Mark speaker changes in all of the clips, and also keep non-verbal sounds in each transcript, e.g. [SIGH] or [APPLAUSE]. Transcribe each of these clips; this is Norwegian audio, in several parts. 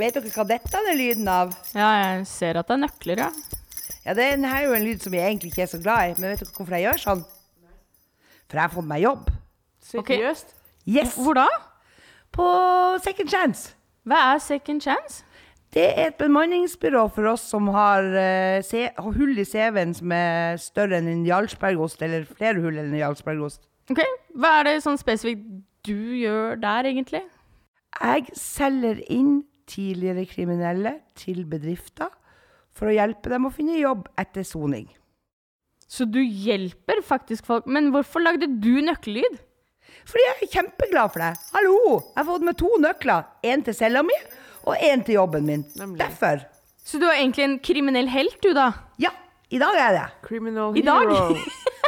Speaker 1: Vet dere hva dette er lyden av?
Speaker 2: Ja, jeg ser at det er nøkler, ja.
Speaker 1: Ja, det er jo en lyd som jeg egentlig ikke er så glad i, men vet dere hvorfor jeg gjør sånn? For jeg har fått meg jobb.
Speaker 2: Seriøst?
Speaker 1: Yes!
Speaker 2: Hvor da?
Speaker 1: På Second Chance.
Speaker 2: Hva er second chance?
Speaker 1: Det er et bemanningsbyrå for oss som har, uh, se, hull i CV-en som er større enn en Jarlsbergost, eller flere hull enn en Jarlsbergost.
Speaker 2: Ok, Hva er det sånn spesifikt du gjør der, egentlig?
Speaker 1: Jeg selger inn tidligere kriminelle til bedrifter for å hjelpe dem å finne jobb etter soning.
Speaker 2: Så du hjelper faktisk folk. Men hvorfor lagde du nøkkellyd?
Speaker 1: Fordi jeg er kjempeglad for det. Hallo! Jeg har fått med to nøkler. En til cella mi, og en til jobben min. Nemlig. Derfor.
Speaker 2: Så du er egentlig en kriminell helt, du, da?
Speaker 1: Ja, i dag er jeg det.
Speaker 3: Criminal
Speaker 2: I dag?
Speaker 3: hero.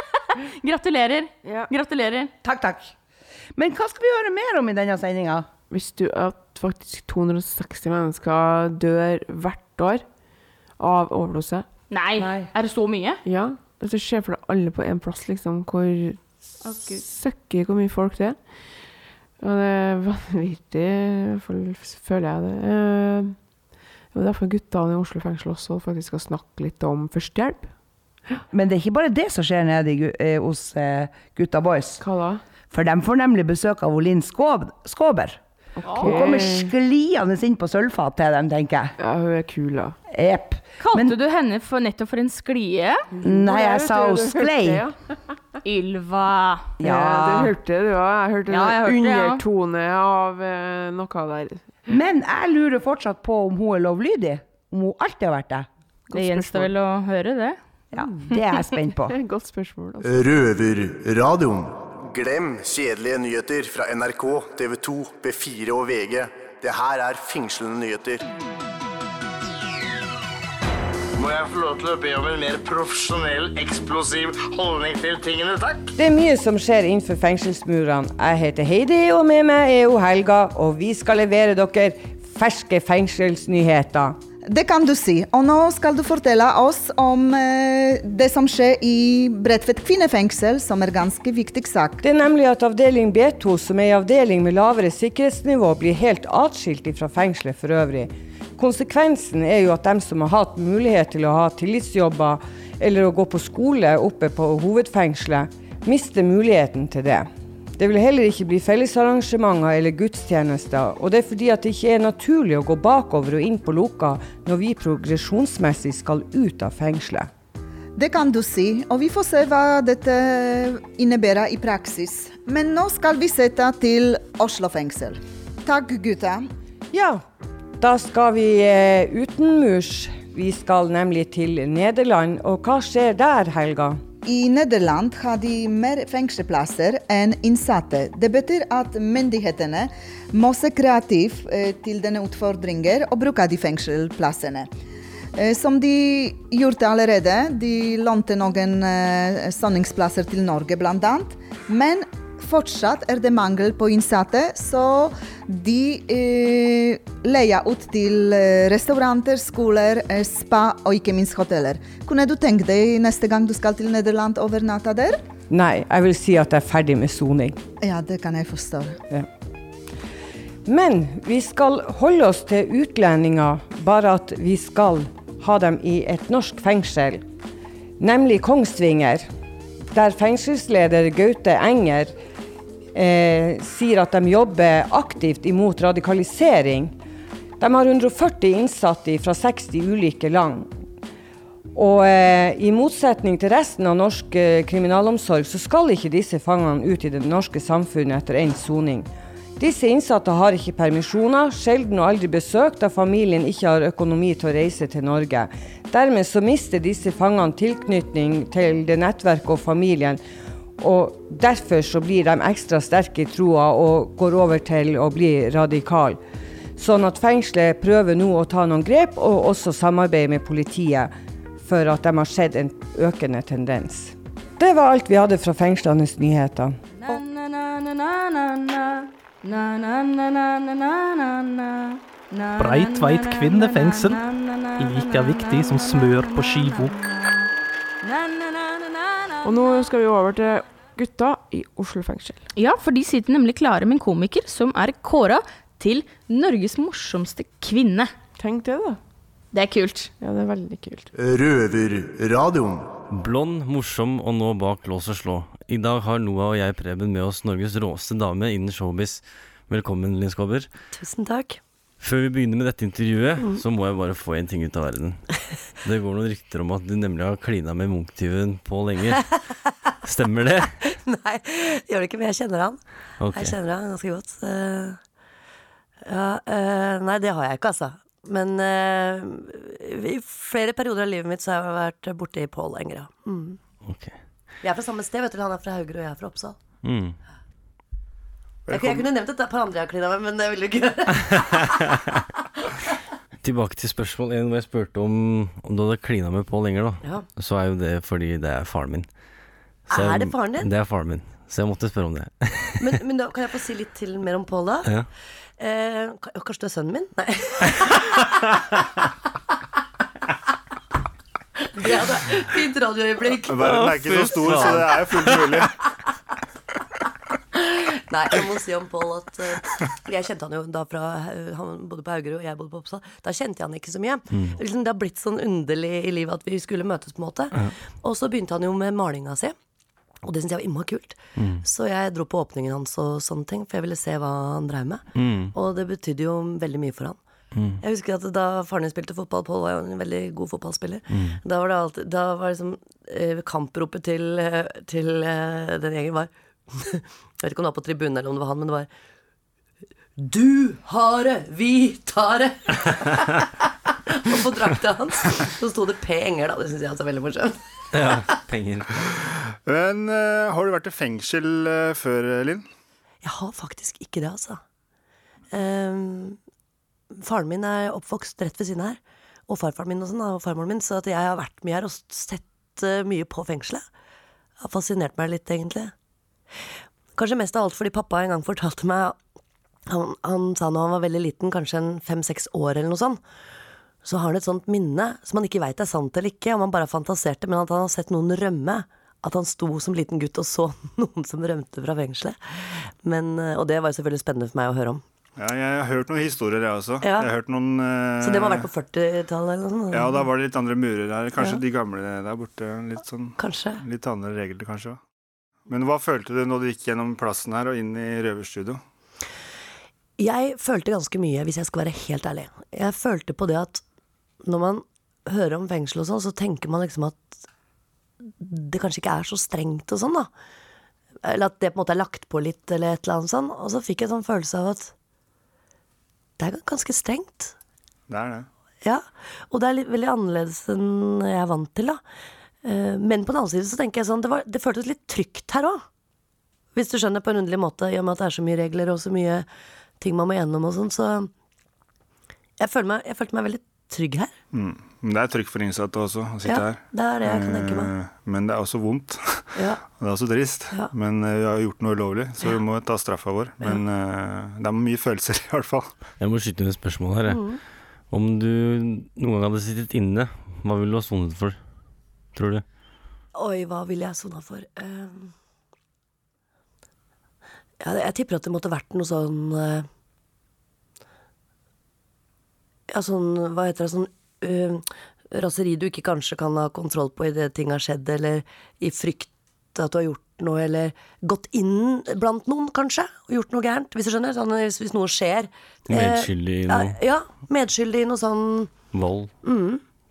Speaker 3: [LAUGHS]
Speaker 2: Gratulerer.
Speaker 3: Ja.
Speaker 2: Gratulerer.
Speaker 1: Takk, takk. Men hva skal vi høre mer om i denne sendinga?
Speaker 3: Visste du at faktisk 260 mennesker dør hvert år av overdose?
Speaker 2: Nei,
Speaker 1: Nei.
Speaker 2: er det så mye?
Speaker 3: Ja. det du ser for deg alle på én plass, liksom, hvor søkker hvor mye folk det er. Og det er vanvittig, føler jeg det. Eh, Det er derfor guttene i Oslo fengsel også faktisk skal snakke litt om førstehjelp.
Speaker 1: Men det er ikke bare det som skjer nede eh, hos eh, gutta boys.
Speaker 3: Hva da?
Speaker 1: For de får nemlig besøk av Linn Skåb Skåber. Hun kommer skliende inn på sølvfat til dem, tenker jeg.
Speaker 3: Ja, hun er kul, da.
Speaker 1: Yep.
Speaker 2: Kalte
Speaker 1: Men-
Speaker 2: du henne for nettopp for en sklie?
Speaker 1: Nei, jeg sa hun sklei.
Speaker 2: Ylva.
Speaker 3: ja.
Speaker 1: Ja.
Speaker 3: Du hørte det, du òg. Jeg hørte
Speaker 2: Ja,
Speaker 3: en
Speaker 2: undertone ja.
Speaker 3: av uh, noe der.
Speaker 1: Men jeg lurer fortsatt på om hun er lovlydig. Om hun alltid har vært det.
Speaker 2: Det gjenstår vel å høre det.
Speaker 1: Ja, Det er jeg spent på. [LAUGHS]
Speaker 3: Godt spørsmål. Altså.
Speaker 4: Røverradioen. Glem kjedelige nyheter fra NRK, TV 2, B4 og VG. Det her er fengslende nyheter.
Speaker 5: Må jeg få lov til å be om en mer profesjonell, eksplosiv holdning til tingene, takk?
Speaker 6: Det er mye som skjer innenfor fengselsmurene. Jeg heter Heidi, og med meg er jo Helga, og vi skal levere dere ferske fengselsnyheter.
Speaker 7: Det kan du si. Og nå skal du fortelle oss om eh, det som skjer i Bredtvet kvinnefengsel, som er ganske viktig sak.
Speaker 6: Det er nemlig at avdeling B2, som er en avdeling med lavere sikkerhetsnivå, blir helt atskilt fra fengselet for øvrig. Konsekvensen er jo at de som har hatt mulighet til å ha tillitsjobber eller å gå på skole oppe på hovedfengselet, mister muligheten til det. Det vil heller ikke bli fellesarrangementer eller gudstjenester, og det er fordi at det ikke er naturlig å gå bakover og inn på Loka når vi progresjonsmessig skal ut av fengselet.
Speaker 7: Det kan du si, og vi får se hva dette innebærer i praksis. Men nå skal vi sette til Oslo fengsel. Takk, gutta.
Speaker 6: Ja, da skal vi eh, utenmurs. Vi skal nemlig til Nederland, og hva skjer der, Helga?
Speaker 7: I Nederland har de mer fengselsplasser enn innsatte. Det betyr at myndighetene må se kreativt eh, til denne utfordringen og bruke de fengselsplassene. Eh, Som de gjorde allerede. De lånte noen eh, soningsplasser til Norge, bl.a. Men fortsatt er det mangel på innsatte, så de eh, leier ut til eh, restauranter, skoler, eh, spa og ikke minst hoteller. Kunne du tenkt deg neste gang du skal til Nederland overnatte der?
Speaker 6: Nei, jeg vil si at jeg er ferdig med soning.
Speaker 7: Ja, det kan jeg forstå.
Speaker 6: Men vi skal holde oss til utlendinger, bare at vi skal ha dem i et norsk fengsel, nemlig Kongsvinger, der fengselsleder Gaute Enger eh, sier at de jobber aktivt imot radikalisering. De har 140 innsatte fra 60 ulike land. Og eh, i motsetning til resten av norsk eh, kriminalomsorg, så skal ikke disse fangene ut i det norske samfunnet etter endt soning. Disse innsatte har ikke permisjoner, sjelden og aldri besøk da familien ikke har økonomi til å reise til Norge. Dermed så mister disse fangene tilknytning til det nettverket og familien, og derfor så blir de ekstra sterke i troa og går over til å bli radikale. Sånn at fengselet prøver nå å ta noen grep, og også samarbeide med politiet, for at de har sett en økende tendens. Det var alt vi hadde fra fengslenes nyheter.
Speaker 8: Breitveit kvinnefengsel. Like viktig som smør på skiva.
Speaker 3: Og nå skal vi over til gutta i Oslo fengsel.
Speaker 2: Ja, for de sitter nemlig klare med en komiker som er kåra til Norges morsomste kvinne.
Speaker 3: Tenk det, da.
Speaker 2: Det er kult.
Speaker 3: Ja, det er veldig kult.
Speaker 4: Røverradioen.
Speaker 9: Blond, morsom og nå bak lås og slå. I dag har Noah og jeg Preben med oss Norges råeste dame innen showbiz. Velkommen, Linn Skåber.
Speaker 10: Tusen takk.
Speaker 9: Før vi begynner med dette intervjuet, så må jeg bare få en ting ut av verden. [LAUGHS] Det går noen rykter om at du nemlig har klina med Munch-tyven Pål Enger. Stemmer det? [LAUGHS]
Speaker 10: Nei, gjør det ikke, men jeg kjenner han.
Speaker 9: Okay.
Speaker 10: Jeg kjenner han ganske godt. Eh, ja, eh, nei, det har jeg ikke, altså. Men eh, i flere perioder av livet mitt så har jeg vært borti Pål Enger, ja. Mm.
Speaker 9: Okay.
Speaker 10: Vi er fra samme sted, vet du. Han er fra Haugerud, og jeg er fra Oppsal.
Speaker 9: Mm.
Speaker 10: Jeg, jeg kunne nevnt et par andre jeg har klina med, men det vil du ikke.
Speaker 9: Tilbake til spørsmål én, hvor jeg spurte om, om du hadde klina med Pål lenger da.
Speaker 10: Ja.
Speaker 9: Så er jo det fordi det er faren min. Så
Speaker 10: Er det faren din?
Speaker 9: Det er faren min. Så jeg måtte spørre om det. [LAUGHS]
Speaker 10: Men, men da [LAUGHS] kan jeg få si litt til mer om Pål, da?
Speaker 9: Ja.
Speaker 10: Eh, ka- kanskje du er sønnen min? Nei. [LAUGHS] Det hadde fint radioøyeblikk.
Speaker 4: Verden er ikke så stor, så det er fullt mulig.
Speaker 10: Nei, jeg må si om Pål at uh, Jeg kjente han jo da fra uh, Han bodde på Haugerud, og jeg bodde på Oppsal. Da kjente jeg han ikke så mye. Liksom, det har blitt sånn underlig i livet at vi skulle møtes, på en måte. Og så begynte han jo med malinga si. Og det syntes jeg var innmari kult. Så jeg dro på åpningen hans og sånne ting, for jeg ville se hva han drev med. Og det betydde jo veldig mye for han. Jeg husker at da faren min spilte fotball, Pål var jo en veldig god fotballspiller, da var det alltid Da var liksom eh, kampropet til, eh, til eh, den gjengen var [LAUGHS] Jeg vet ikke om det var på tribunen eller om det var han, men det var Du har det, vi tar det! [LAUGHS] og på drakta hans så sto det penger, da. Det syns jeg altså er veldig morsomt. [LAUGHS]
Speaker 9: Ja, penger.
Speaker 4: Men uh, har du vært i fengsel uh, før, Linn?
Speaker 10: Jeg har faktisk ikke det, altså. Um, faren min er oppvokst rett ved siden her. Og farfaren min og sånn, og farmoren min. Så at jeg har vært mye her og sett uh, mye på fengselet. Det har fascinert meg litt, egentlig. Kanskje mest av alt fordi pappa en gang fortalte meg Han, han sa når han var veldig liten, kanskje en fem-seks år eller noe sånt, så har han et sånt minne som han ikke veit er sant eller ikke, om han bare fantaserte, men at han har sett noen rømme. At han sto som liten gutt og så [LAUGHS] noen som rømte fra fengselet. Men, eh, og det var jo selvfølgelig spennende for meg å høre om.
Speaker 4: Ja, jeg har hørt noen historier, jeg også.
Speaker 10: Ja.
Speaker 4: Jeg har hørt noen eh,
Speaker 10: Så det må ha vært på 40-tallet eller noe sånt?
Speaker 4: Ja, da var det litt andre murer her. Kanskje
Speaker 10: Ja.
Speaker 4: de gamle der borte. Litt sånn Litt andre regler, kanskje. Men hva følte du når du gikk gjennom plassen her og inn i røverstudio?
Speaker 10: Jeg følte ganske mye, hvis jeg skal være helt ærlig. Jeg følte på det at når man hører om fengsel og sånn, så tenker man liksom at det kanskje ikke er så strengt og sånn, da. Eller at det på en måte er lagt på litt, eller et eller annet sånn. Og så fikk jeg en sånn følelse av at det er ganske strengt.
Speaker 4: Det er det.
Speaker 10: Ja, og det er litt, veldig annerledes enn jeg er vant til, da. Eh, Men på den annen side så tenker jeg sånn, det, var, det føltes litt trygt her òg. Hvis du skjønner, på en underlig måte, i og med at det er så mye regler og så mye ting man må gjennom og sånn, så jeg, føler meg, jeg følte meg veldig trygg her.
Speaker 4: Mm. Det er trygt for innsatte også å sitte
Speaker 10: Ja,
Speaker 4: her.
Speaker 10: det er det jeg kan tenke meg.
Speaker 4: Eh, Men det er også vondt. [LAUGHS]
Speaker 10: Ja.
Speaker 4: Det er også trist.
Speaker 10: Ja.
Speaker 4: Men eh, vi har gjort noe ulovlig, så vi må ta straffa vår. Men det er mye følelser, [LAUGHS] i hvert fall.
Speaker 9: Jeg må skyte inn et spørsmål her. Mm. Om du noen gang hadde sittet inne, hva ville du ha sonet for, tror du?
Speaker 10: Oi, hva ville jeg sona for? Uh, ja, jeg tipper at det måtte vært noe sånn uh, Ja, sånn, hva heter det, sånn uh, raseri du ikke kanskje kan ha kontroll på idet ting har skjedd, eller i frykt at du har gjort noe, eller gått inn blant noen, kanskje, og gjort noe gærent, hvis du skjønner? Sånn, hvis, hvis noe skjer.
Speaker 9: Medskyldig i
Speaker 10: ja,
Speaker 9: noe
Speaker 10: ja, medskyldig i noe sånn,
Speaker 9: vold,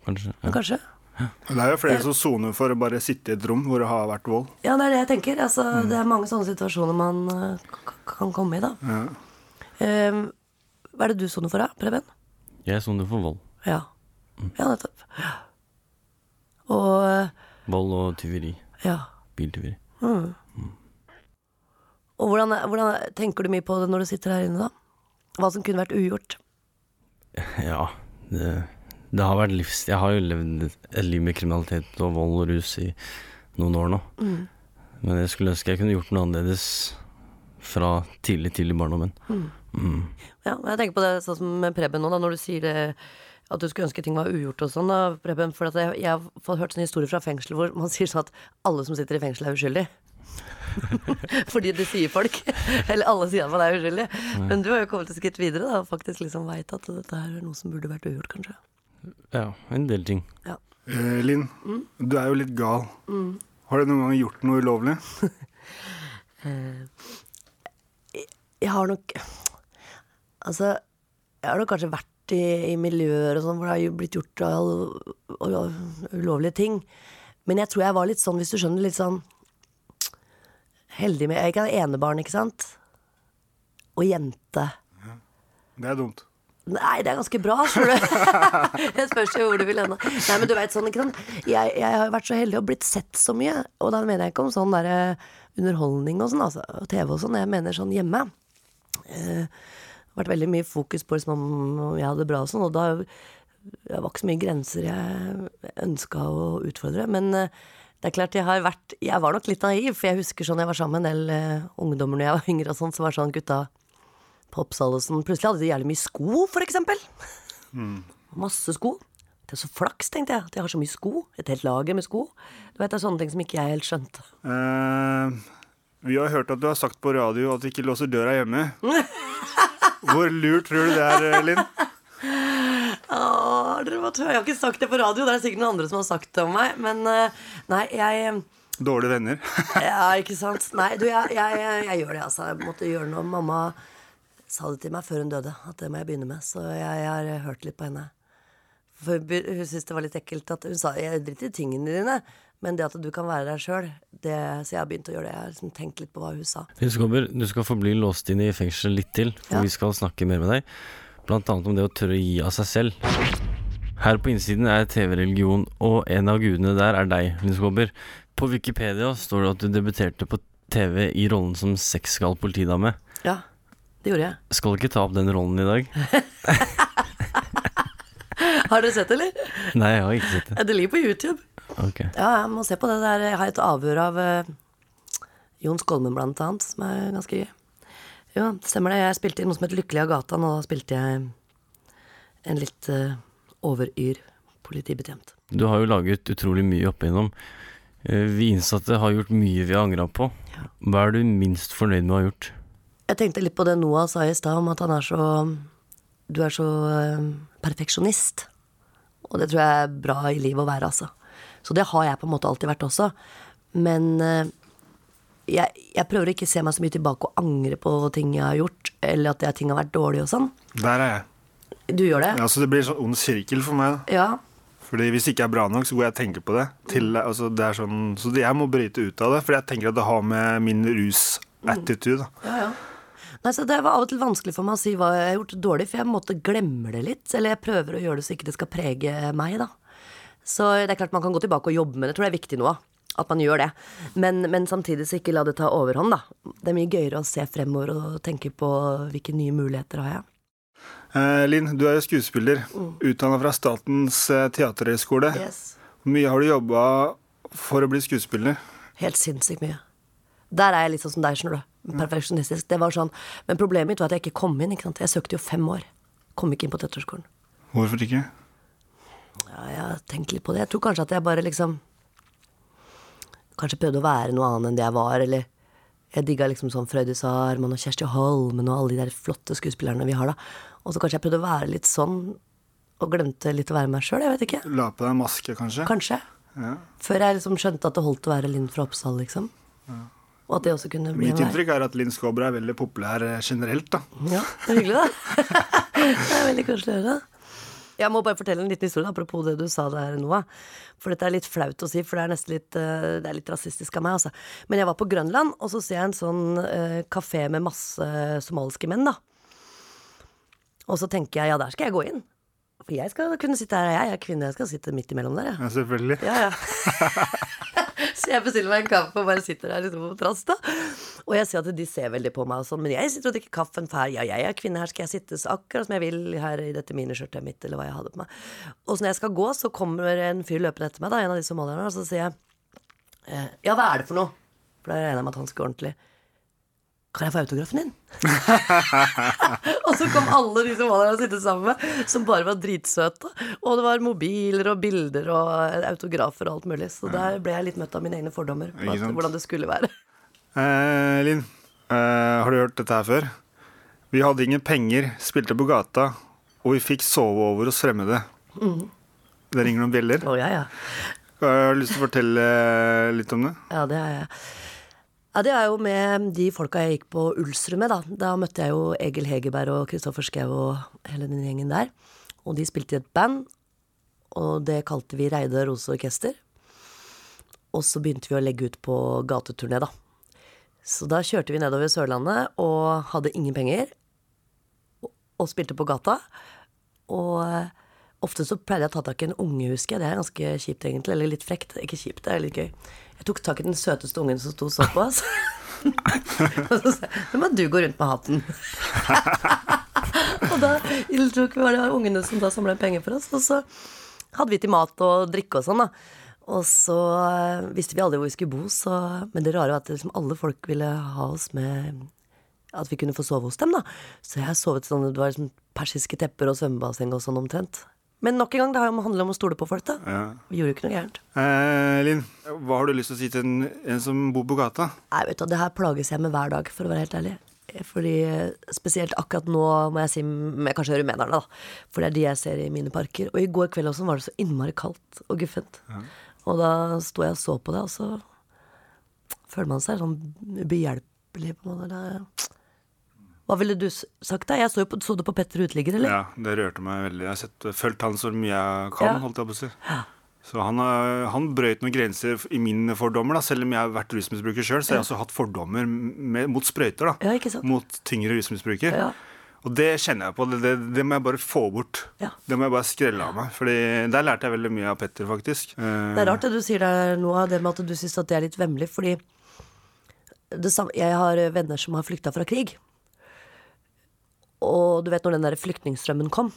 Speaker 9: kanskje? Ja.
Speaker 10: kanskje.
Speaker 4: Det er jo flere som soner for å bare sitte i et rom hvor det har vært vold.
Speaker 10: Ja, det er det jeg tenker. Altså, Det er mange sånne situasjoner man eh, kan komme i, da.
Speaker 4: Ja.
Speaker 10: Um, hva er det du soner for, da, Preben?
Speaker 9: Jeg soner for vold.
Speaker 10: Ja. Ja, nettopp. Og eh,
Speaker 9: Vold og tyveri.
Speaker 10: ja.
Speaker 9: Biltyveri.
Speaker 10: Og hvordan, hvordan tenker du mye på det når du sitter her inne, da? Hva som kunne vært ugjort? [LAUGHS]
Speaker 9: Ja, det, det har vært livs... Jeg har jo levd et liv med kriminalitet og vold og rus i noen år nå.
Speaker 10: Mm.
Speaker 9: Men jeg skulle ønske jeg kunne gjort noe annerledes fra tidlig, tidlig i barndommen.
Speaker 10: Mm.
Speaker 9: Mm.
Speaker 10: Ja, jeg tenker på det sånn som med Preben nå, da, når du sier det at du skulle ønske ting var ugjort og sånn, da, Preben. For at jeg, jeg har hørt sånne historier fra fengsel hvor man [LAUGHS] sier sånn at alle som sitter i fengsel, er uskyldig. [LAUGHS] Fordi det sier folk. [LAUGHS] Eller alle sier at man er uskyldig. Men du har jo kommet et skritt videre da, og faktisk liksom veit at dette her er noe som burde vært ugjort, kanskje.
Speaker 9: Ja, en del ting.
Speaker 10: Ja.
Speaker 11: Eh, Linn, du er jo litt gal.
Speaker 10: Mm.
Speaker 11: Har du noen gang gjort noe ulovlig? [LAUGHS]
Speaker 10: Eh, jeg- har nok Altså, jeg har nok kanskje vært i, i miljøer og sånn hvor det har jo blitt gjort all, all, ulovlige ting. Men jeg tror jeg var litt sånn, hvis du skjønner, litt sånn heldig med Jeg er ikke enebarn, ikke sant? Og jente.
Speaker 11: Det er dumt.
Speaker 10: Nei, det er ganske bra, tror du. [LAUGHS] det spørs hvor du vil hen. Nei, men du vet sånn, ikke sant. Jeg, jeg har vært så heldig og blitt sett så mye. Og da mener jeg ikke om sånn der eh, underholdning og sånn, altså. Og TV og sånn. Jeg mener sånn hjemme. Eh, det har vært veldig mye fokus på liksom, om jeg hadde det bra og sånn. Og da det var ikke så mye grenser jeg ønska å utfordre. Men eh, det er klart jeg har vært Jeg var nok litt naiv, for jeg husker sånn jeg var sammen med en del ungdommer når jeg var yngre og sånn, så var det sånn gutta sånn Plutselig hadde de jævlig mye sko, for eksempel. Masse sko. Det er så flaks, tenkte jeg, at jeg har så mye sko. Et helt lager med sko. Du vet, Det er sånne ting som ikke jeg helt skjønte.
Speaker 11: Uh, vi har hørt at du har sagt på radio at du ikke låser døra hjemme. [LAUGHS] Hvor lurt tror du det er, eh, Linn?
Speaker 10: Åh, dere må tro, Jeg har ikke sagt det på radio, det er sikkert noen andre som har sagt det om meg. Men eh, nei, jeg
Speaker 11: Dårlige venner.
Speaker 10: Ja, ikke sant. Nei, du, jeg, jeg, jeg gjør det, altså. Jeg måtte gjøre noe. Mamma sa det til meg før hun døde, at det må jeg begynne med. Så jeg, jeg har hørt litt på henne. For hun syntes det var litt ekkelt at hun sa jeg driter i tingene dine, men det at du kan være deg sjøl, så jeg har begynt å gjøre det. Jeg har liksom tenkt litt på hva hun sa.
Speaker 9: Nils Gobber, du skal forbli låst inn i fengsel litt til, for
Speaker 10: Ja.
Speaker 9: vi skal snakke mer med deg. Blant annet om det å tørre å gi av seg selv. Her på innsiden er TV-religion, og en av gudene der er deg, Nils Gobber. På Wikipedia står det at du debuterte på TV i rollen som sexgal politidame.
Speaker 10: Ja, det gjorde jeg.
Speaker 9: Skal ikke ta opp den rollen i dag. [LAUGHS]
Speaker 10: Har dere sett det, eller?
Speaker 9: Nei, jeg har ikke sett det.
Speaker 10: Det ligger på YouTube.
Speaker 9: Ok.
Speaker 10: Ja, jeg må se på det der. Jeg har et avhør av uh, Jon Skolmen, blant annet, som er ganske gøy. Ja, det stemmer det. Jeg spilte i noe som het Lykkelig av gata, og da spilte jeg en litt uh, overyr politibetjent.
Speaker 9: Du har jo laget utrolig mye opp igjennom. Eh, Vi innsatte har gjort mye vi har angra på. Hva er du minst fornøyd med å ha gjort?
Speaker 10: Jeg tenkte litt på det Noah sa i stad, om at han er så Du er så eh, perfeksjonist. Og det tror jeg er bra i livet å være, altså. Så det har jeg på en måte alltid vært også. Men eh, jeg, jeg prøver ikke å se meg så mye tilbake og angre på ting jeg har gjort, eller at ting har vært dårlige og sånn.
Speaker 11: Der er jeg.
Speaker 10: Du gjør det?
Speaker 11: Ja, så det blir sånn ond sirkel for meg. da.
Speaker 10: Ja.
Speaker 11: Fordi Hvis det ikke er bra nok, så går jeg og tenker på det. Til, altså, det er sånn, så jeg må bryte ut av det, for jeg tenker at det har med min rusattitude.
Speaker 10: Ja, ja. Nei, så Det var av og til vanskelig for meg å si hva jeg har gjort dårlig, for jeg måtte glemme det litt. Eller jeg prøver å gjøre det så ikke det skal prege meg, da. Så det er klart man kan gå tilbake og jobbe med det. Jeg tror det er viktig nå. At man gjør det. Men, men samtidig så ikke la det ta overhånd, da. Det er mye gøyere å se fremover og tenke på hvilke nye muligheter har jeg.
Speaker 11: Eh, Linn, du er jo skuespiller.
Speaker 10: Mm.
Speaker 11: Utdanna fra Statens eh, teaterhøgskole.
Speaker 10: Yes.
Speaker 11: Hvor mye har du jobba for å bli skuespiller?
Speaker 10: Helt sinnssykt mye. Der er jeg litt sånn som deg, skjønner du. Perfeksjonistisk. Det var sånn. Men problemet mitt var at jeg ikke kom inn. ikke sant? Jeg søkte jo fem år. Kom ikke inn på teaterskolen.
Speaker 11: Hvorfor ikke?
Speaker 10: Ja, jeg har tenkt litt på det. Jeg tror kanskje at jeg bare liksom Kanskje prøvde å være noe annet enn det jeg var, eller Jeg digga liksom sånn Frøydis Arman og Kjersti Holmen og alle de der flotte skuespillerne vi har, da. Og så kanskje jeg prøvde å være litt sånn, og glemte litt å være meg sjøl. Jeg vet ikke.
Speaker 11: La på deg en maske, kanskje?
Speaker 10: Kanskje.
Speaker 11: Ja.
Speaker 10: Før jeg liksom skjønte at det holdt å være Linn fra Oppsal, liksom. Og at det også kunne bli
Speaker 11: Mitt inntrykk er at Linn Skåber er veldig populær eh, generelt. da.
Speaker 10: Ja, det er hyggelig, da. [LAUGHS] det er veldig koselig å høre. Jeg må bare fortelle en liten historie apropos det du sa der, Noah. For dette er litt flaut å si, for det er nesten litt, eh, det er litt rasistisk av meg. Altså. Men jeg var på Grønland, og så ser jeg en sånn uh, kafé med masse somaliske menn, da. Og så tenker jeg ja, der skal jeg gå inn. For jeg skal kunne sitte her, jeg er kvinne, jeg skal sitte midt imellom der, jeg.
Speaker 11: Ja, selvfølgelig.
Speaker 10: Ja, ja. [LAUGHS] Så jeg bestiller meg en kaffe og bare sitter der liksom på trass. Og jeg ser at de ser veldig på meg, og sånn, men jeg sitter og drikker kaffen, ja, jeg er kvinne, her skal jeg sitte akkurat som jeg vil her i dette miniskjørtet mitt, eller hva jeg hadde på meg. Og så når jeg skal gå, så kommer en fyr løpende etter meg, da, en av de somalierne, og så sier jeg eh, Ja, hva er det for noe? For da regner jeg med at han skal ordentlig. Kan jeg få autografen din? [LAUGHS] og så kom alle de som var der og sitter sammen med, som bare var dritsøte. Og det var mobiler og bilder og autografer og alt mulig. Så der ble jeg litt møtt av mine egne fordommer. Hvordan det skulle være.
Speaker 11: Eh, Linn, eh, har du hørt dette her før? Vi hadde ingen penger, spilte på gata, og vi fikk sove over hos fremmede.
Speaker 10: Mm.
Speaker 11: Det ringer noen bjeller.
Speaker 10: Oh, ja, ja.
Speaker 11: Har du lyst til å fortelle eh, litt om det?
Speaker 10: Ja, det har jeg. Ja, det er jo med de folka jeg gikk på Ulsrud med, da. Da møtte jeg jo Egil Hegerberg og Kristoffer Schou og hele den gjengen der. Og de spilte i et band, og det kalte vi Reidar Rose Orkester. Og så begynte vi å legge ut på gateturné, da. Så da kjørte vi nedover Sørlandet og hadde ingen penger. og- Og spilte på gata. Og eh, ofte så pleide jeg å ta tak i en unge, husker jeg. Det er ganske kjipt, egentlig. Eller litt frekt. Ikke kjipt, det er litt gøy. Jeg tok tak i den søteste ungen som sto og så på oss. [LAUGHS] og så sa jeg Nå må du gå rundt med hatten. [LAUGHS] og da tok vi var det ungene som da samla penger for oss. Og så hadde vi til mat og drikke og sånn, da. Og så eh, visste vi aldri hvor vi skulle bo, så Men det rare var at liksom alle folk ville ha oss med At vi kunne få sove hos dem, da. Så jeg sovet sånn Det var liksom persiske tepper og svømmebasseng og sånn omtrent. Men nok en gang, det handler om å stole på folk, da.
Speaker 11: Ja.
Speaker 10: Vi gjorde jo ikke noe gærent.
Speaker 11: Eh, Linn, hva har du lyst til å si til en, en som bor på gata?
Speaker 10: Nei, vet du, det her plages jeg med hver dag, for å være helt ærlig. Fordi eh, Spesielt akkurat nå må jeg si med kanskje rumenerne, da. For det er de jeg ser i mine parker. Og i går kveld også var det så innmari kaldt og guffent. Og da sto jeg og så på det, og så føler man seg sånn ubehjelpelig, på en måte. Hva ville du sagt da? Jeg så, på, så det på Petter Uteligger, eller?
Speaker 11: Ja, det rørte meg veldig. Jeg har sett, fulgt han så mye jeg kan,
Speaker 10: Ja.
Speaker 11: holdt jeg på å si. Så han, har- han brøyt noen grenser i mine fordommer, da. selv om jeg har vært rusmisbruker sjøl. Så jeg har også hatt fordommer med, mot sprøyter. da.
Speaker 10: Ja?
Speaker 11: Mot tyngre rusmisbruker.
Speaker 10: Ja.
Speaker 11: Og det kjenner jeg på. Det, det, det må jeg bare få bort. Det må jeg bare skrelle av meg. Fordi der lærte jeg veldig mye av Petter, faktisk. Eh,
Speaker 10: Det er rart det du sier der nå, det med at du syns at det er litt vemmelig, fordi det samme, jeg har venner som har flykta fra krig. Og du vet når den der flyktningstrømmen kom,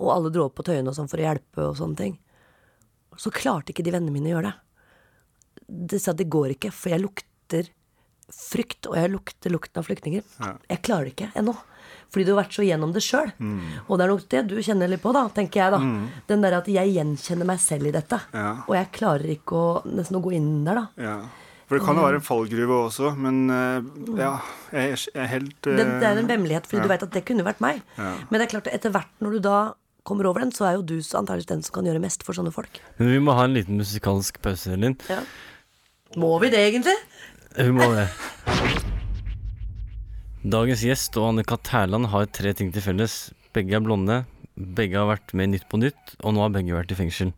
Speaker 10: og alle dro opp på Tøyen og sånn for å hjelpe og sånne ting, så klarte ikke de vennene mine å gjøre det. De sa det går ikke, for jeg lukter frykt, og jeg lukter lukten av flyktninger.
Speaker 11: Ja.
Speaker 10: Jeg klarer det ikke ennå. Fordi du har vært så gjennom det sjøl.
Speaker 11: Mm.
Speaker 10: Og det er nok det du kjenner litt på, da, tenker jeg, da.
Speaker 11: Mm.
Speaker 10: Den der at jeg gjenkjenner meg selv i dette.
Speaker 11: Ja.
Speaker 10: Og jeg klarer ikke å nesten å gå inn der, da.
Speaker 11: Ja. For det kan jo være en fallgruve også, men eh, ja, jeg er, jeg er helt eh,
Speaker 10: Det, det er en vemmelighet, fordi
Speaker 11: ja.
Speaker 10: du vet at det kunne vært meg.
Speaker 11: Ja.
Speaker 10: Men det er klart, etter hvert når du da kommer over den, så er jo du antakeligvis den som kan gjøre mest for sånne folk.
Speaker 9: Men vi må ha en liten musikalsk pause, Elin.
Speaker 10: Ja. Må vi det, egentlig?
Speaker 9: Vi må det. Dagens gjest og Anne-Kat. Hærland har tre ting til felles. Begge er blonde, begge har vært med i Nytt på Nytt, og nå har begge vært i fengsel.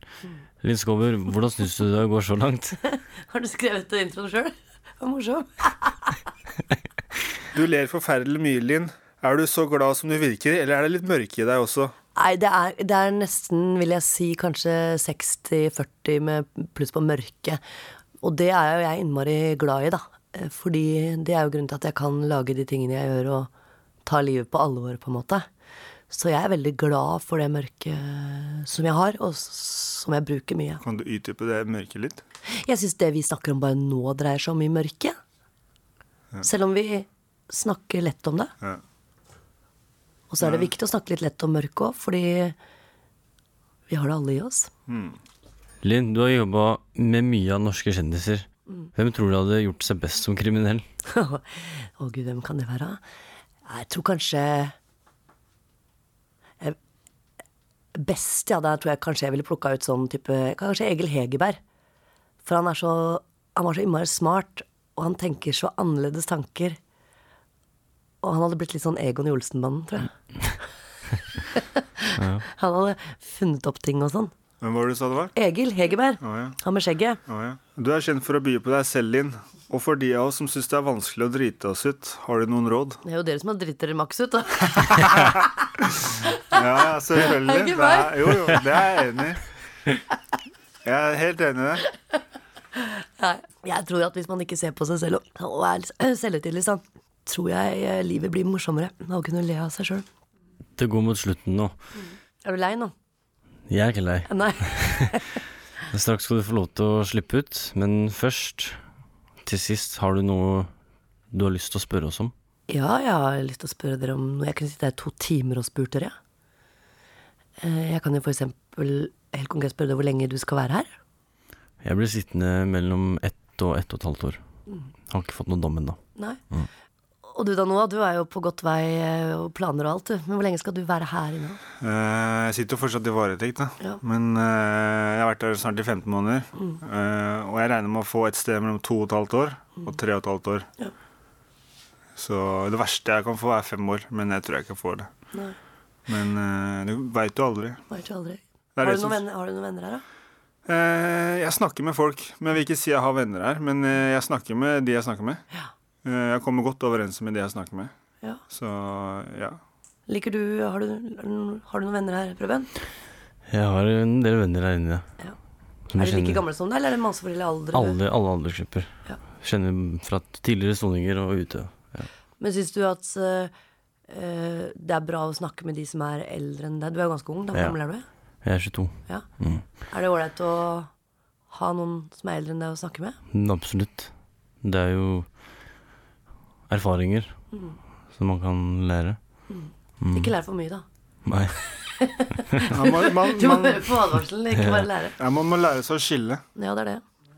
Speaker 9: Linn Skåber, hvordan syns du det går så langt? [LAUGHS]
Speaker 10: Har du skrevet introen sjøl? Var morsom. [LAUGHS]
Speaker 11: Du ler forferdelig mye, Linn. Er du så glad som du virker, eller er det litt mørke i deg også?
Speaker 10: Nei, det er, det er nesten, vil jeg si, kanskje 60-40 med pluss på mørke. Og det er jo jeg innmari glad i, da. Eh, Fordi det er jo grunnen til at jeg kan lage de tingene jeg gjør, og ta livet på alvor, på en måte. Så jeg er veldig glad for det mørket som jeg har, og som jeg bruker mye.
Speaker 11: Kan du utdype det mørket litt?
Speaker 10: Jeg syns det vi snakker om bare nå, dreier seg om i mørket. Selv om vi snakker lett om det.
Speaker 11: Ja.
Speaker 10: Og så er det
Speaker 11: Ja.
Speaker 10: viktig å snakke litt lett om mørket òg, fordi vi har det alle i oss.
Speaker 9: Linn, du har jobba med mye av norske kjendiser.
Speaker 10: Mm.
Speaker 9: Hvem tror du hadde gjort seg best som kriminell? [LAUGHS]
Speaker 10: Å gud, hvem kan det være? Jeg tror kanskje eh, Best, ja. Da tror jeg kanskje jeg ville plukka ut sånn type Kanskje Egil Hegerberg. For han er så Han var så innmari smart, og han tenker så annerledes tanker. Og han hadde blitt litt sånn Egon i Olsenbanden, tror jeg. [LAUGHS] [LAUGHS] Han hadde funnet opp ting og sånn.
Speaker 11: Hvem var det du sa det var?
Speaker 10: Egil Hegerberg.
Speaker 11: Oh, ja.
Speaker 10: Han med skjegget.
Speaker 11: Oh, ja. Du er kjent for å by på deg selv, Linn. Og for de av oss som syns det er vanskelig å drite oss ut, har du noen råd?
Speaker 10: Det er jo dere som har dritt dere maks ut, da. [LAUGHS]
Speaker 11: Ja, selvfølgelig.
Speaker 10: Er det
Speaker 11: er, jo, jo, det er jeg enig i. Jeg er helt enig i det.
Speaker 10: Nei, Jeg tror at hvis man ikke ser på seg selv og, er litt selvhøytidelig, så tror jeg eh, livet blir morsommere av å kunne le av seg sjøl.
Speaker 9: Det går mot slutten nå.
Speaker 10: Er du lei nå?
Speaker 9: Jeg er ikke lei. [LAUGHS]
Speaker 10: Nei. [LAUGHS]
Speaker 9: Straks skal du få lov til å slippe ut, men først, til sist, har du noe du har lyst til å spørre oss om?
Speaker 10: Ja, jeg har lyst til å spørre dere om noe. Jeg kunne sitte her i to timer og spurt dere. Eh, Jeg kan jo for eksempel helt konkret spørre deg hvor lenge du skal være her.
Speaker 9: Jeg blir sittende mellom ett og ett og et halvt år.
Speaker 10: Mm.
Speaker 9: Har ikke fått noen dom ennå. Mm.
Speaker 10: Og du da, Noah, du er jo på godt vei eh, og planer og alt, du. Men hvor lenge skal du være her inne?
Speaker 11: Uh, jeg sitter jo fortsatt i varetekt, da.
Speaker 10: Ja.
Speaker 11: Men uh, jeg har vært der snart i 15 måneder.
Speaker 10: Mm.
Speaker 11: Uh, og jeg regner med å få et sted mellom to og et halvt år og tre og et halvt år.
Speaker 10: Ja.
Speaker 11: Så det verste jeg kan få, er fem år, men jeg tror jeg ikke får det.
Speaker 10: Nei,
Speaker 11: Men du veit jo aldri.
Speaker 10: vet jo aldri. Har du, venner, har du noen venner her, da?
Speaker 11: Jeg snakker med folk, men jeg vil ikke si jeg har venner her. Men jeg snakker med de jeg snakker med. Eh, jeg kommer godt overens med de jeg snakker med.
Speaker 10: Ja.
Speaker 11: Så ja.
Speaker 10: Liker du Har du, har du noen venner her, Preben?
Speaker 9: Jeg har en del venner her inne.
Speaker 10: Ja.
Speaker 9: Som
Speaker 10: Er de like gamle som deg, eller er det masse forskjellige aldre?
Speaker 9: Alle, alle aldersgrupper.
Speaker 10: Ja.
Speaker 9: Kjenner fra tidligere soninger og ute. Ja.
Speaker 10: Men syns du at eh, eh, det er bra å snakke med de som er eldre enn deg? Du er jo ganske ung, da. Hvor
Speaker 9: Ja.
Speaker 10: gammel er du?
Speaker 9: Jeg er 22.
Speaker 10: Ja.
Speaker 9: Mm.
Speaker 10: Er det ålreit å ha noen som er eldre enn deg å snakke med?
Speaker 9: Absolutt. Det er jo erfaringer
Speaker 10: Mm.
Speaker 9: som man kan lære.
Speaker 10: Mm.
Speaker 9: Mm.
Speaker 10: Ikke lær for mye, da.
Speaker 9: Nei. [LAUGHS]
Speaker 11: Ja, man, man, [LAUGHS]
Speaker 10: Du må høre på advarselen, ikke bare lære.
Speaker 11: ja, man må lære seg å skille.
Speaker 10: Ja, det er det.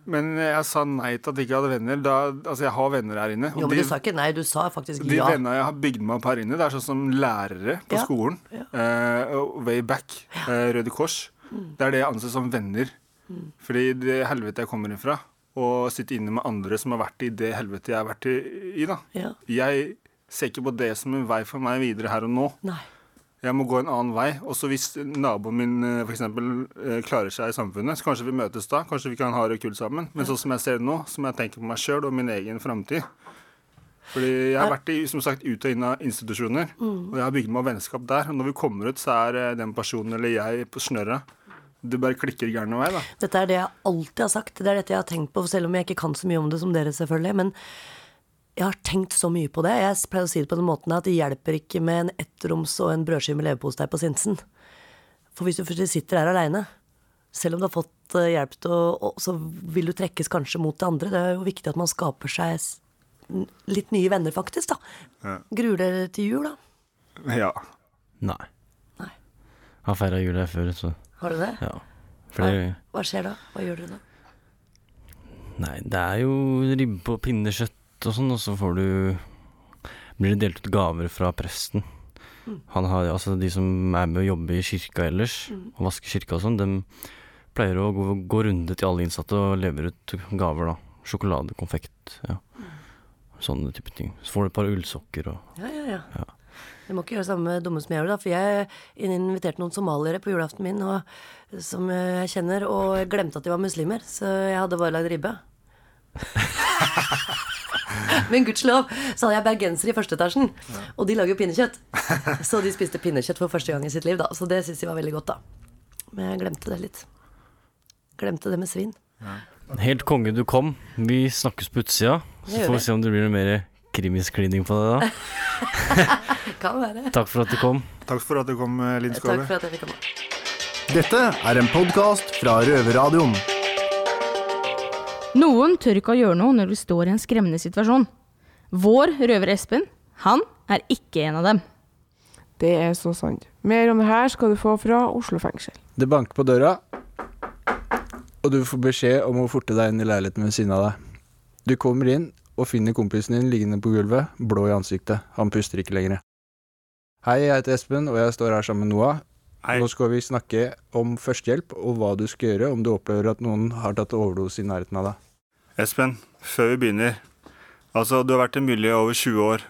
Speaker 11: Men jeg sa nei til at jeg ikke hadde venner. Da, altså, jeg har venner her inne. og
Speaker 10: Jo, men
Speaker 11: de-
Speaker 10: du sa ikke nei, du sa faktisk
Speaker 11: De
Speaker 10: ja.
Speaker 11: vennene jeg har bygd meg opp her inne, det er sånn som lærere på
Speaker 10: Ja.
Speaker 11: skolen. Ja. Uh, way back. Uh, Røde Kors.
Speaker 10: Mm.
Speaker 11: Det er det jeg anser som venner.
Speaker 10: Mm.
Speaker 11: Fordi det helvete jeg kommer ifra, og sitte inne med andre som har vært i det helvete jeg har vært i, da.
Speaker 10: Ja.
Speaker 11: Jeg ser ikke på det som en vei for meg videre her og nå.
Speaker 10: Nei.
Speaker 11: Jeg må gå en annen vei. Også hvis naboen min eh, for eksempel, eh, klarer seg i samfunnet, så kanskje vi møtes da. Kanskje vi kan ha det kult sammen. Men sånn som jeg ser det nå, må jeg tenke på meg sjøl og min egen framtid. Fordi jeg har vært i, som sagt, ut og inn av institusjoner,
Speaker 10: Mm.
Speaker 11: og jeg har bygd meg vennskap der. Og når vi kommer ut, så er eh, den personen eller jeg på snørra. Det bare klikker gæren vei, da.
Speaker 10: Dette er det jeg alltid har sagt. Det er dette jeg har tenkt på, selv om jeg ikke kan så mye om det som dere, selvfølgelig. Men jeg har tenkt så mye på det. Jeg pleier å si det på den måten at det hjelper ikke med en ettroms og en brødskive med leverpostei på Sinsen. For hvis du først sitter der aleine, selv om du har fått eh, hjelp Så vil du trekkes kanskje mot det andre. Det er jo viktig at man skaper seg litt nye venner, faktisk, da.
Speaker 11: Ja.
Speaker 10: Gruer dere til jul, da?
Speaker 11: Ja.
Speaker 9: Nei. Har feira jul her før, så
Speaker 10: Har du det?
Speaker 9: Ja. Flere
Speaker 10: Hva skjer da? Hva gjør dere da?
Speaker 9: Nei, det er jo ribbe og pinnekjøtt og sånn, og så får du Blir det delt ut gaver fra presten.
Speaker 10: Mm.
Speaker 9: Han har, altså De som er med å jobbe i kirka ellers,
Speaker 10: Mm.
Speaker 9: og vaske kirka og sånn, de pleier å gå, gå runde til alle innsatte og lever ut gaver, da. Sjokolade, konfekt, ja. Sånne type ting. Så får du et par ullsokker og
Speaker 10: Ja, ja, ja.
Speaker 9: Ja.
Speaker 10: Jeg må ikke gjøre det samme dumme som jeg gjorde, da. For jeg inviterte noen somaliere på julaften min, og, som jeg kjenner, og jeg glemte at de var muslimer. Så jeg hadde bare lagd ribbe. [LAUGHS] Men gudskjelov så hadde jeg bergensere i første etasjen, og de lager jo pinnekjøtt. Så de spiste pinnekjøtt for første gang i sitt liv, da. Så det syns de var veldig godt, da. Men jeg glemte det litt. Glemte det med svin.
Speaker 9: Helt konge du kom. Vi snakkes på utsida, så får
Speaker 10: vi.
Speaker 9: vi se om det blir noe mer krimiskliding på det da. [LAUGHS]
Speaker 10: Kan være.
Speaker 9: Takk for at du kom.
Speaker 11: Takk for at du kom, eh, Linn
Speaker 10: Takk
Speaker 11: Skåle.
Speaker 10: for at jeg fikk komme.
Speaker 4: Dette er en podkast fra Røverradioen.
Speaker 2: Noen tør ikke å gjøre noe når de står i en skremmende situasjon. Vår røver Espen, han er ikke en av dem.
Speaker 3: Det er så sant. Mer om det her skal du få fra Oslo fengsel.
Speaker 12: Det banker på døra, og du får beskjed om å forte deg inn i leiligheten ved siden av deg. Du kommer inn og finner kompisen din liggende på gulvet, blå i ansiktet. Han puster ikke lenger. Hei, jeg heter Espen, og jeg står her sammen med Noah. Nå skal vi snakke om førstehjelp og hva du skal gjøre om du opplever at noen har tatt overdose i nærheten av deg.
Speaker 11: Espen, før vi begynner. Altså, du har vært i miljøet over 20 år.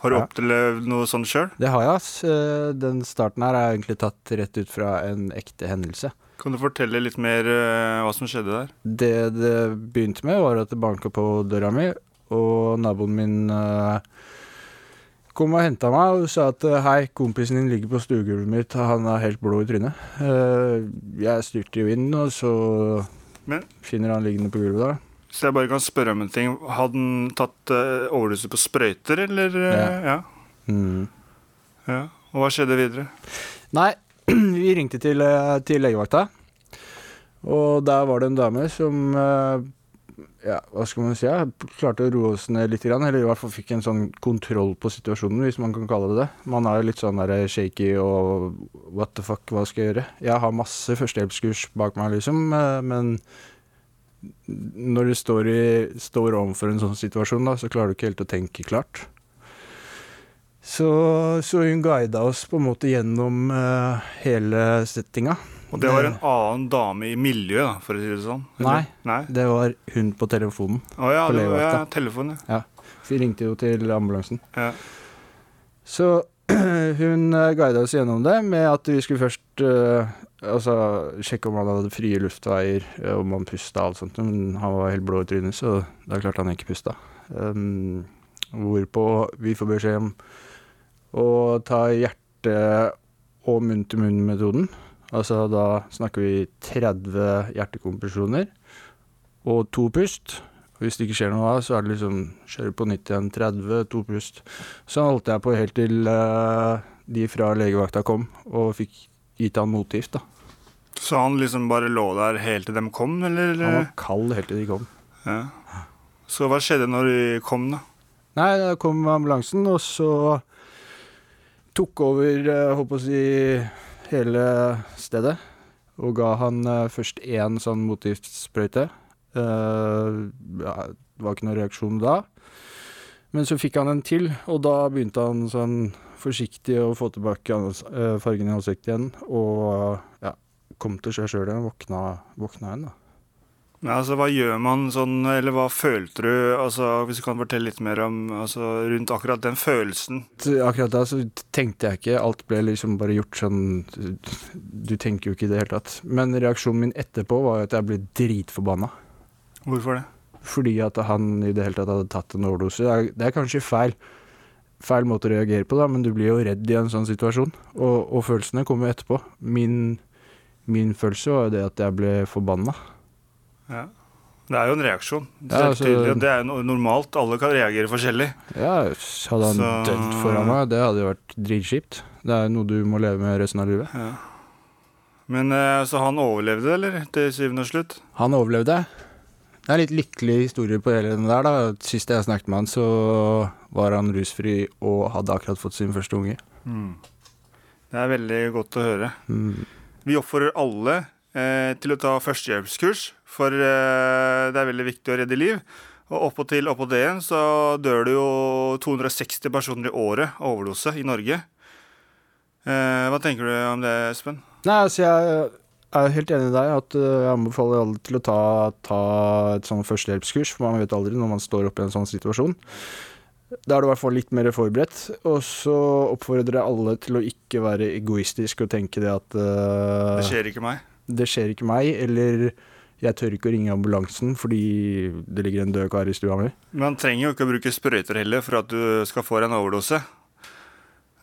Speaker 11: Har du
Speaker 12: Ja.
Speaker 11: opplevd noe sånt sjøl?
Speaker 12: Det har jeg, ass. Eh, Den starten her er egentlig tatt rett ut fra en ekte hendelse.
Speaker 11: Kan du fortelle litt mer eh, hva som skjedde der?
Speaker 12: Det det begynte med, var at det banka på døra mi, og naboen min eh, kom og henta meg og sa at eh, hei, kompisen din ligger på stuegulvet mitt, han er helt blå i trynet. Eh, jeg styrte jo inn, og så
Speaker 11: Men-
Speaker 12: finner han liggende på gulvet da.
Speaker 11: Så jeg bare kan spørre om en ting. Hadde han tatt uh, overdose på sprøyter, eller? Uh, ja.
Speaker 12: Mm.
Speaker 11: ja. Og hva skjedde videre?
Speaker 12: Nei, [CLEARS THROAT] vi ringte til, til legevakta. Og der var det en dame som ja, hva skal man si, ja, klarte å roe oss ned litt, eller i hvert fall fikk en sånn kontroll på situasjonen, hvis man kan kalle det det. Man er jo litt sånn der shaky og what the fuck, hva skal jeg gjøre? Jeg har masse førstehjelpskurs bak meg, liksom, men når du står, i, står overfor en sånn situasjon, da, så klarer du ikke helt å tenke klart. Så, så hun guida oss på en måte gjennom uh, hele settinga.
Speaker 11: Og det var en annen dame i miljøet, for å si det sånn?
Speaker 12: Nei, Nei, det var hun på telefonen.
Speaker 11: Å ja, det var ja, telefonen,
Speaker 12: ja. ja. Ringte jo til ambulansen.
Speaker 11: Ja.
Speaker 12: Så [CLEARS THROAT] hun uh, guida oss gjennom det med at vi skulle først uh, altså, sjekke om han hadde frie luftveier, om han pusta og alt sånt. Men han var helt blå i trynet, så da klarte han ikke pusta. Um, hvorpå vi får beskjed om å ta hjerte- og munn-til-munn-metoden. Altså da snakker vi 30 hjertekompresjoner og to pust. Hvis det ikke skjer noe da, så er det liksom kjøre på nytt igjen. 30, to pust. Så holdt jeg på helt til uh, de fra legevakta kom og fikk gitt han motgift, da.
Speaker 11: Så han liksom bare lå der helt til dem kom, eller?
Speaker 12: Han var kald helt til de kom.
Speaker 11: Ja. Så hva skjedde når de kom, da?
Speaker 12: Nei, da kom ambulansen, og så tok over, uh, håper å si hele stedet og ga han uh, først én sånn motgiftsprøyte. Uh, ja, det var ikke noen reaksjon da. Men så fikk han en til, og da begynte han sånn forsiktig å få tilbake uh, fargen i ansiktet igjen. Og ja, kom til seg sjøl igjen, våkna, våkna igjen, da.
Speaker 11: Ja, altså, hva gjør man sånn, eller hva følte du, altså, hvis du kan fortelle litt mer om altså, rundt akkurat den følelsen?
Speaker 12: Akkurat da så tenkte jeg ikke, alt ble liksom bare gjort sånn Du tenker jo ikke i det hele tatt. Men reaksjonen min etterpå var at jeg ble dritforbanna.
Speaker 11: Hvorfor det?
Speaker 12: Fordi at han i det hele tatt hadde tatt en overdose. Det er, det er kanskje feil, feil måte å reagere på, da, men du blir jo redd i en sånn situasjon. Og, og følelsene kommer jo etterpå. Min, min følelse var jo det at jeg ble forbanna.
Speaker 11: Ja. Det er jo en reaksjon. Det, ja, altså, det er jo normalt. Alle kan reagere forskjellig.
Speaker 12: Ja, hadde han så... dødd foran meg, det hadde jo vært dritskipt. Det er noe du må leve med resten av livet.
Speaker 11: Ja. Men eh, Så han overlevde, eller? Til syvende og slutt?
Speaker 12: Han overlevde. Det er litt lykkelig historie på hele den der. da. Sist jeg snakket med han, så var han rusfri og hadde akkurat fått sin første unge.
Speaker 11: Mm. Det er veldig godt å høre.
Speaker 12: Mm.
Speaker 11: Vi oppfordrer alle eh, til å ta førstehjelpskurs for eh, det er veldig viktig å redde liv. Og oppåtil oppå det igjen så dør det jo 260 personer i året av overdose i Norge. Eh, hva tenker du om det, Espen?
Speaker 12: Nei, altså jeg er helt enig i deg. at eh, Jeg anbefaler alle til å ta, ta et sånn førstehjelpskurs, for man vet aldri når man står oppe i en sånn situasjon. Da er du i hvert fall litt mer forberedt. Og så oppfordrer jeg alle til å ikke være egoistisk og tenke det at uh,
Speaker 11: Det skjer ikke meg?
Speaker 12: Det skjer ikke meg, eller jeg tør ikke å ringe ambulansen fordi det ligger en død kar i stua mi.
Speaker 11: Man trenger jo ikke å bruke sprøyter heller for at du skal få en overdose.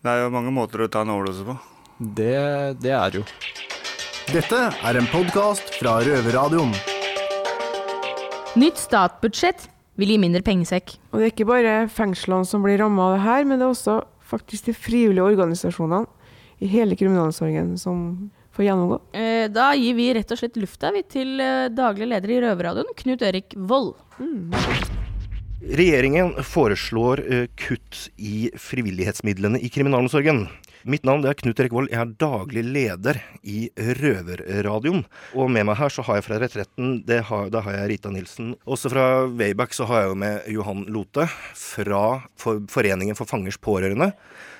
Speaker 11: Det er jo mange måter å ta en overdose på.
Speaker 12: Det, det er jo.
Speaker 4: Dette er en podkast fra Røverradioen.
Speaker 2: Nytt statsbudsjett vil gi mindre pengesekk.
Speaker 3: Og det er ikke bare fengslene som blir ramma av det her, men det er også faktisk de frivillige organisasjonene i hele kriminalomsorgen som få gjennomgå?
Speaker 2: Eh, da gir vi rett og slett lufta til eh, daglig leder i Røverradioen, Knut Erik Vold. Mm.
Speaker 13: Regjeringen foreslår uh, kutt i frivillighetsmidlene i kriminalomsorgen. Mitt navn er Knut Erik Vold. Jeg er daglig leder i Røverradioen. Og med meg her så har jeg fra Retretten, har, da har jeg Rita Nilsen. Også fra Wayback så har jeg jo med Johan Lote fra for Foreningen for fangers pårørende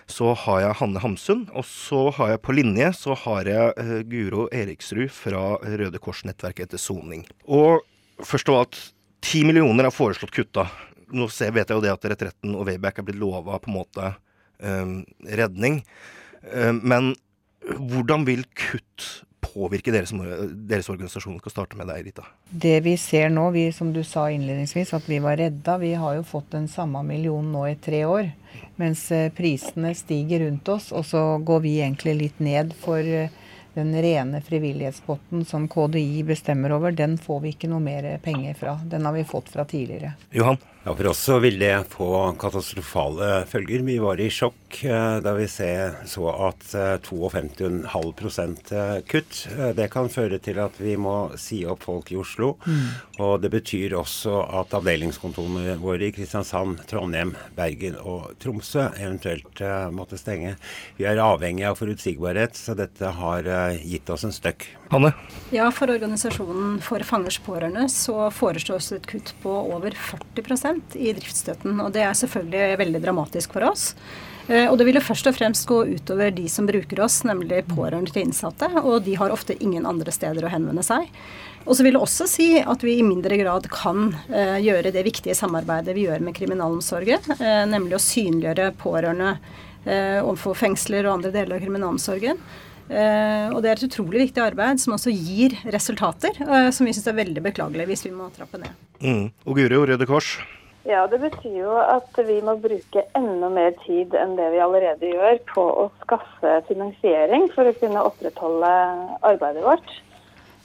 Speaker 13: så har jeg Hanne Hamsun. Og så har jeg på linje så har jeg uh, Guro Eriksrud fra Røde Kors-nettverket etter soning. Og først av alt, ti millioner er foreslått kutta. Nå vet jeg jo det at Retretten og Wayback er blitt lova på en måte redning. Um, men hvordan vil kutt påvirke deres, deres organisasjon? skal starte med deg, Rita.
Speaker 14: Det vi ser nå, vi, som du sa innledningsvis, at vi var redda. Vi har jo fått den samme millionen nå i tre år. Mens eh, prisene stiger rundt oss, og så går vi egentlig litt ned for eh, Den rene frivillighetspotten som KDI bestemmer over, den får vi ikke noe mer penger fra. Den har vi fått fra tidligere.
Speaker 13: Johan?
Speaker 15: Ja, For oss så vil det få katastrofale følger. Vi var i sjokk eh, da vi så at eh, 52,5 eh, kutt. Eh, det kan føre til at vi må si opp folk i Oslo.
Speaker 16: Mm.
Speaker 15: Og det betyr også at avdelingskontorene våre i Kristiansand, Trondheim, Bergen og Tromsø eventuelt måtte stenge. Vi er avhengig av forutsigbarhet, så dette har gitt oss en støkk.
Speaker 13: Hanne?
Speaker 16: Ja, for organisasjonen For fangers pårørende så foreslås et kutt på over 40 i driftsstøtten. Og det er selvfølgelig veldig dramatisk for oss. Eh, Og det ville først og fremst gå utover de som bruker oss, nemlig pårørende til innsatte. Og de har ofte ingen andre steder å henvende seg. Og så vil det også si at vi i mindre grad kan eh, gjøre det viktige samarbeidet vi gjør med kriminalomsorgen, eh, nemlig å synliggjøre pårørende overfor fengsler og andre deler av kriminalomsorgen. Uh, og det er et utrolig viktig arbeid som også gir resultater, uh, som vi syns er veldig beklagelig hvis vi må trappe ned.
Speaker 13: Mm. Og Guro, Røde Kors?
Speaker 17: Ja, det betyr jo at vi må bruke enda mer tid enn det vi allerede gjør på å skaffe finansiering for å kunne opprettholde arbeidet vårt.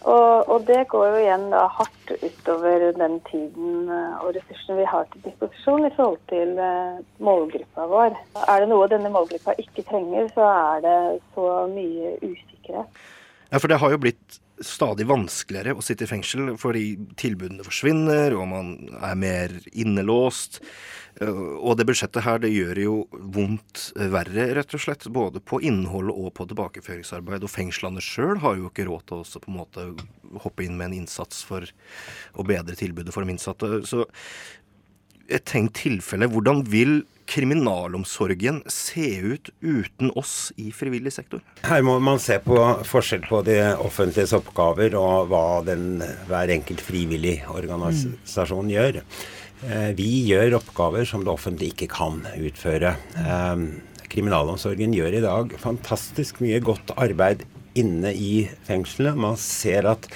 Speaker 17: Og, og det går jo igjen da hardt utover den tiden eh, og ressursene vi har til disposisjon i forhold til eh, målgruppa vår. Er det noe denne målgruppa ikke trenger, så er det så mye usikkerhet.
Speaker 13: Ja, for det har jo blitt stadig vanskeligere å sitte i fengsel fordi tilbudene forsvinner, og man er mer innelåst. Uh, Og det budsjettet her, det gjør jo vondt verre, rett og slett. Både på innholdet og på tilbakeføringsarbeid. Og fengslene sjøl har jo ikke råd til å på en måte hoppe inn med en innsats for å bedre tilbudet for de innsatte. Så et tenkt tilfelle, hvordan vil kriminalomsorgen se ut uten oss i frivillig sektor?
Speaker 15: Her må man se på forskjell på det offentliges oppgaver og hva den, hver enkelt frivillig organisasjon gjør. Eh, Vi gjør oppgaver som det offentlige ikke kan utføre. Eh, Kriminalomsorgen gjør i dag fantastisk mye godt arbeid inne i fengselet. Man ser at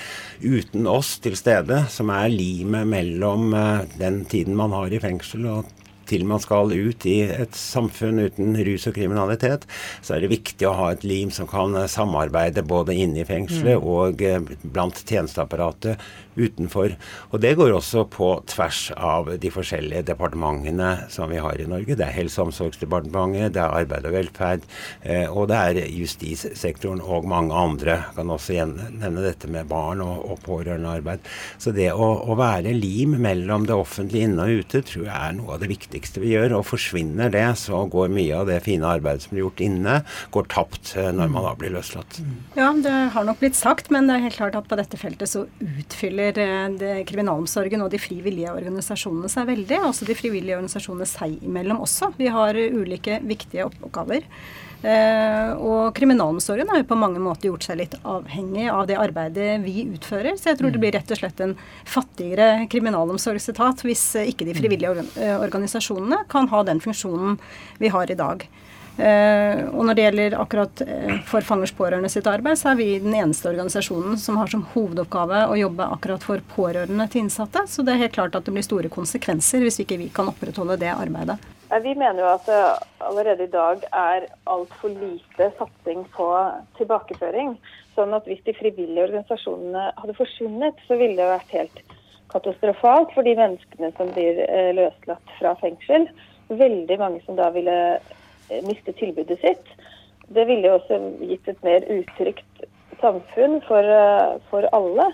Speaker 15: uten oss til stede, som er limet mellom eh, den tiden man har i fengsel og til man skal ut i et samfunn uten rus og kriminalitet, så er det viktig å ha et lim som kan samarbeide både inne i fengselet
Speaker 16: Mm.
Speaker 15: og eh, blant tjenesteapparatet utenfor. Og det går også på tvers av de forskjellige departementene som vi har i Norge. Det er Helse- og omsorgsdepartementet, det er Arbeid og velferd, eh, og det er justissektoren og mange andre. Jeg kan også nevne dette med barn og, og pårørendearbeid. Så det å, å være lim mellom det offentlige inne og ute tror jeg er noe av det viktigste vi gjør. Og forsvinner det, så går mye av det fine arbeidet som blir gjort inne, går tapt eh, når man da blir løslatt.
Speaker 16: Ja, det har nok blitt sagt, men det er helt klart at på dette feltet så utfyller eh, det, kriminalomsorgen og de frivillige organisasjonene seg veldig. Også de frivillige organisasjonene seg imellom også. Vi har ulike viktige oppgaver. Eh, og kriminalomsorgen har jo på mange måter gjort seg litt avhengig av det arbeidet vi utfører. Så jeg tror det blir rett og slett en fattigere kriminalomsorgsetat hvis eh, ikke de frivillige organ eh, organisasjonene kan ha den funksjonen vi har i dag. Eh, og når det gjelder akkurat eh, for fangers pårørende sitt arbeid, så er vi den eneste organisasjonen som har som hovedoppgave å jobbe akkurat for pårørende til innsatte. Så det er helt klart at det blir store konsekvenser hvis ikke vi kan opprettholde det arbeidet.
Speaker 17: Vi mener jo at det allerede i dag er altfor lite satsing på tilbakeføring. Sånn at hvis de frivillige organisasjonene hadde forsvunnet, så ville det vært helt katastrofalt for de menneskene som blir eh, løslatt fra fengsel. Veldig mange som da ville eh, miste tilbudet sitt. Det ville jo også gitt et mer utrygt samfunn for, eh, for alle.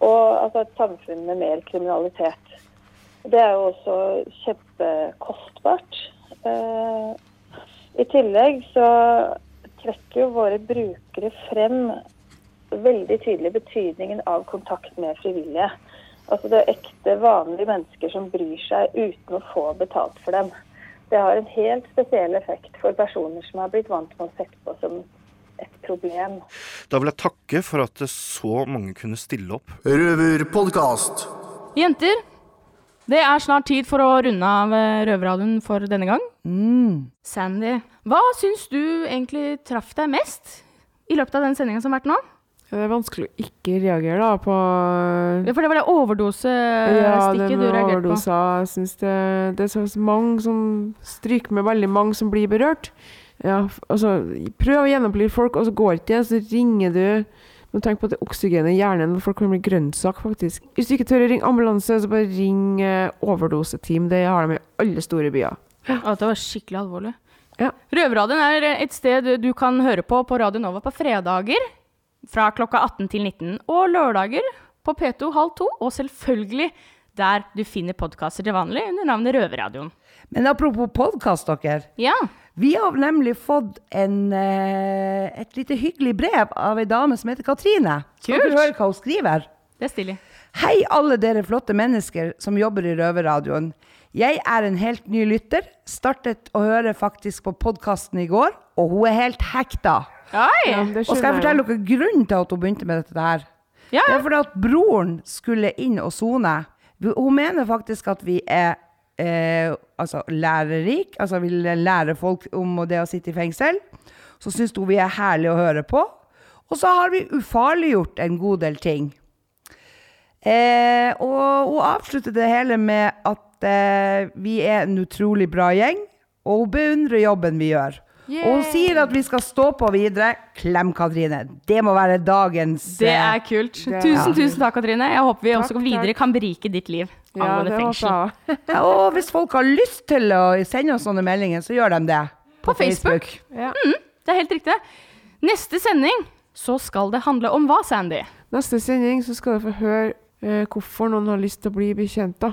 Speaker 17: Og altså et samfunn med mer kriminalitet. Det er jo også kjempekostbart. Eh, I tillegg så trekker jo våre brukere frem veldig tydelig betydningen av kontakt med frivillige. Altså det er ekte, vanlige mennesker som bryr seg uten å få betalt for dem. Det har en helt spesiell effekt for personer som har blitt vant med å sette på som et problem.
Speaker 13: Da vil jeg takke for at så mange kunne stille opp.
Speaker 4: Røverpodkast.
Speaker 2: Jenter, det er snart tid for å runde av eh, Røverradioen for denne gang. Sandy, hva syns du egentlig traff deg mest i løpet av den sendinga som har vært nå?
Speaker 3: Det er vanskelig å ikke reagere da på
Speaker 2: Ja, for det var det overdosestikket
Speaker 3: Ja,
Speaker 2: du reagerte på.
Speaker 3: overdoser. Jeg syns det, det er så mange som stryker med veldig mange som blir berørt. Ja, altså, prøv å gjenopplive folk, og så går ikke det, så ringer du men tenk på at det oksygenet i hjernen, folk kan bli grønnsak, faktisk. Hvis du ikke tør å ringe ambulanse, så bare ring eh, overdoseteam. Det har de i alle store byer.
Speaker 2: Ja, det var skikkelig alvorlig. Røverradioen er et sted du kan høre på på Radio Nova på fredager fra klokka 18 til 19, og lørdager på P2 halv to, og selvfølgelig der du finner podkaster til vanlig under navnet Røverradioen.
Speaker 1: Men apropos podkast, dere.
Speaker 2: Ja.
Speaker 1: Vi har nemlig fått en, eh, et lite hyggelig brev av ei dame som heter Katrine. Kult.
Speaker 2: Kult.
Speaker 1: du høre hva hun skriver?
Speaker 2: Det er stilig.
Speaker 1: Hei, alle dere flotte mennesker som jobber i Røverradioen. Jeg er en helt ny lytter. Startet å høre faktisk på podkasten i går, og hun er helt hekta.
Speaker 2: Oi!
Speaker 1: og skal jeg fortelle dere grunnen til at hun begynte med dette her? Det er fordi at broren skulle inn og sone. Hun mener faktisk at vi er eh, altså lærerik, altså vil lære folk om det å sitte i fengsel. Så syns hun vi er herlige å høre på. Og så har vi ufarliggjort en god del ting. Eh, og hun avslutter det hele med at eh, vi er en utrolig bra gjeng, og hun beundrer jobben vi gjør. Og hun sier at vi skal stå på videre. Klem, Katrine. Det må være dagens
Speaker 2: Det
Speaker 1: eh,
Speaker 2: er kult.
Speaker 1: det-
Speaker 2: Tusen,
Speaker 1: Ja.
Speaker 2: tusen takk, Katrine. Jeg håper vi
Speaker 1: Takk,
Speaker 2: også videre kan berike ditt liv
Speaker 1: Ja,
Speaker 2: angående
Speaker 1: det
Speaker 2: fengsel.
Speaker 1: Ja, og hvis folk har lyst til å sende oss sånne meldinger, så gjør de det.
Speaker 2: På Facebook. Mm, det er helt riktig. Neste sending så skal det handle om hva, Sandy?
Speaker 3: Neste sending så skal du få høre eh, hvorfor noen har lyst til å bli bekjent, da.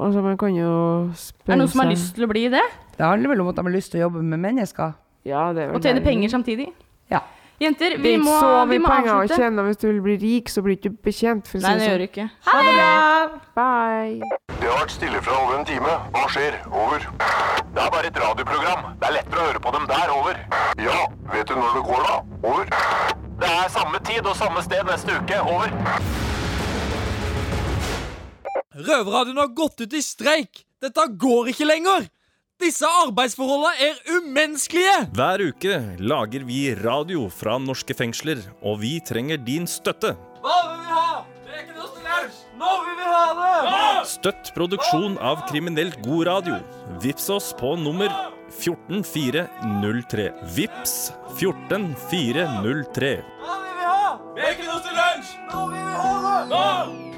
Speaker 3: Altså, man kan jo spørre
Speaker 2: Er det noen som har lyst til å bli det?
Speaker 1: Det handler vel om at de har lyst til å jobbe med mennesker.
Speaker 3: Ja, det er vel
Speaker 2: Og tjene penger samtidig?
Speaker 1: Ja.
Speaker 2: Jenter,
Speaker 3: Det
Speaker 2: vi
Speaker 3: er
Speaker 2: må,
Speaker 3: ikke så
Speaker 2: vi
Speaker 3: mye penger å
Speaker 2: avslutte.
Speaker 3: tjene. Hvis du vil bli rik, så blir du ikke bekjent. For å
Speaker 2: Nei, det
Speaker 3: sånn.
Speaker 2: gjør du ikke.
Speaker 1: Ha det bra!
Speaker 3: Bye.
Speaker 5: Det har vært stille fra over en time. Hva skjer? Over. Det er bare et radioprogram. Det er lettere å høre på dem der. Over. Ja, vet du når det går da? Over. Det er samme tid og samme sted neste uke. Over.
Speaker 18: Røverradioen har gått ut i streik! Dette går ikke lenger! Disse arbeidsforholdene er umenneskelige!
Speaker 19: Hver uke lager vi radio fra norske fengsler, og vi trenger din støtte.
Speaker 18: Hva vil vi ha? Det er ikke noe lunsj! Nå vil vi ha det!
Speaker 19: Støtt produksjon av kriminelt god radio. Vips oss på nummer 14403. Vips 14403.
Speaker 18: Hva vil vi ha? Det er ikke noe til lunsj! Nå vil vi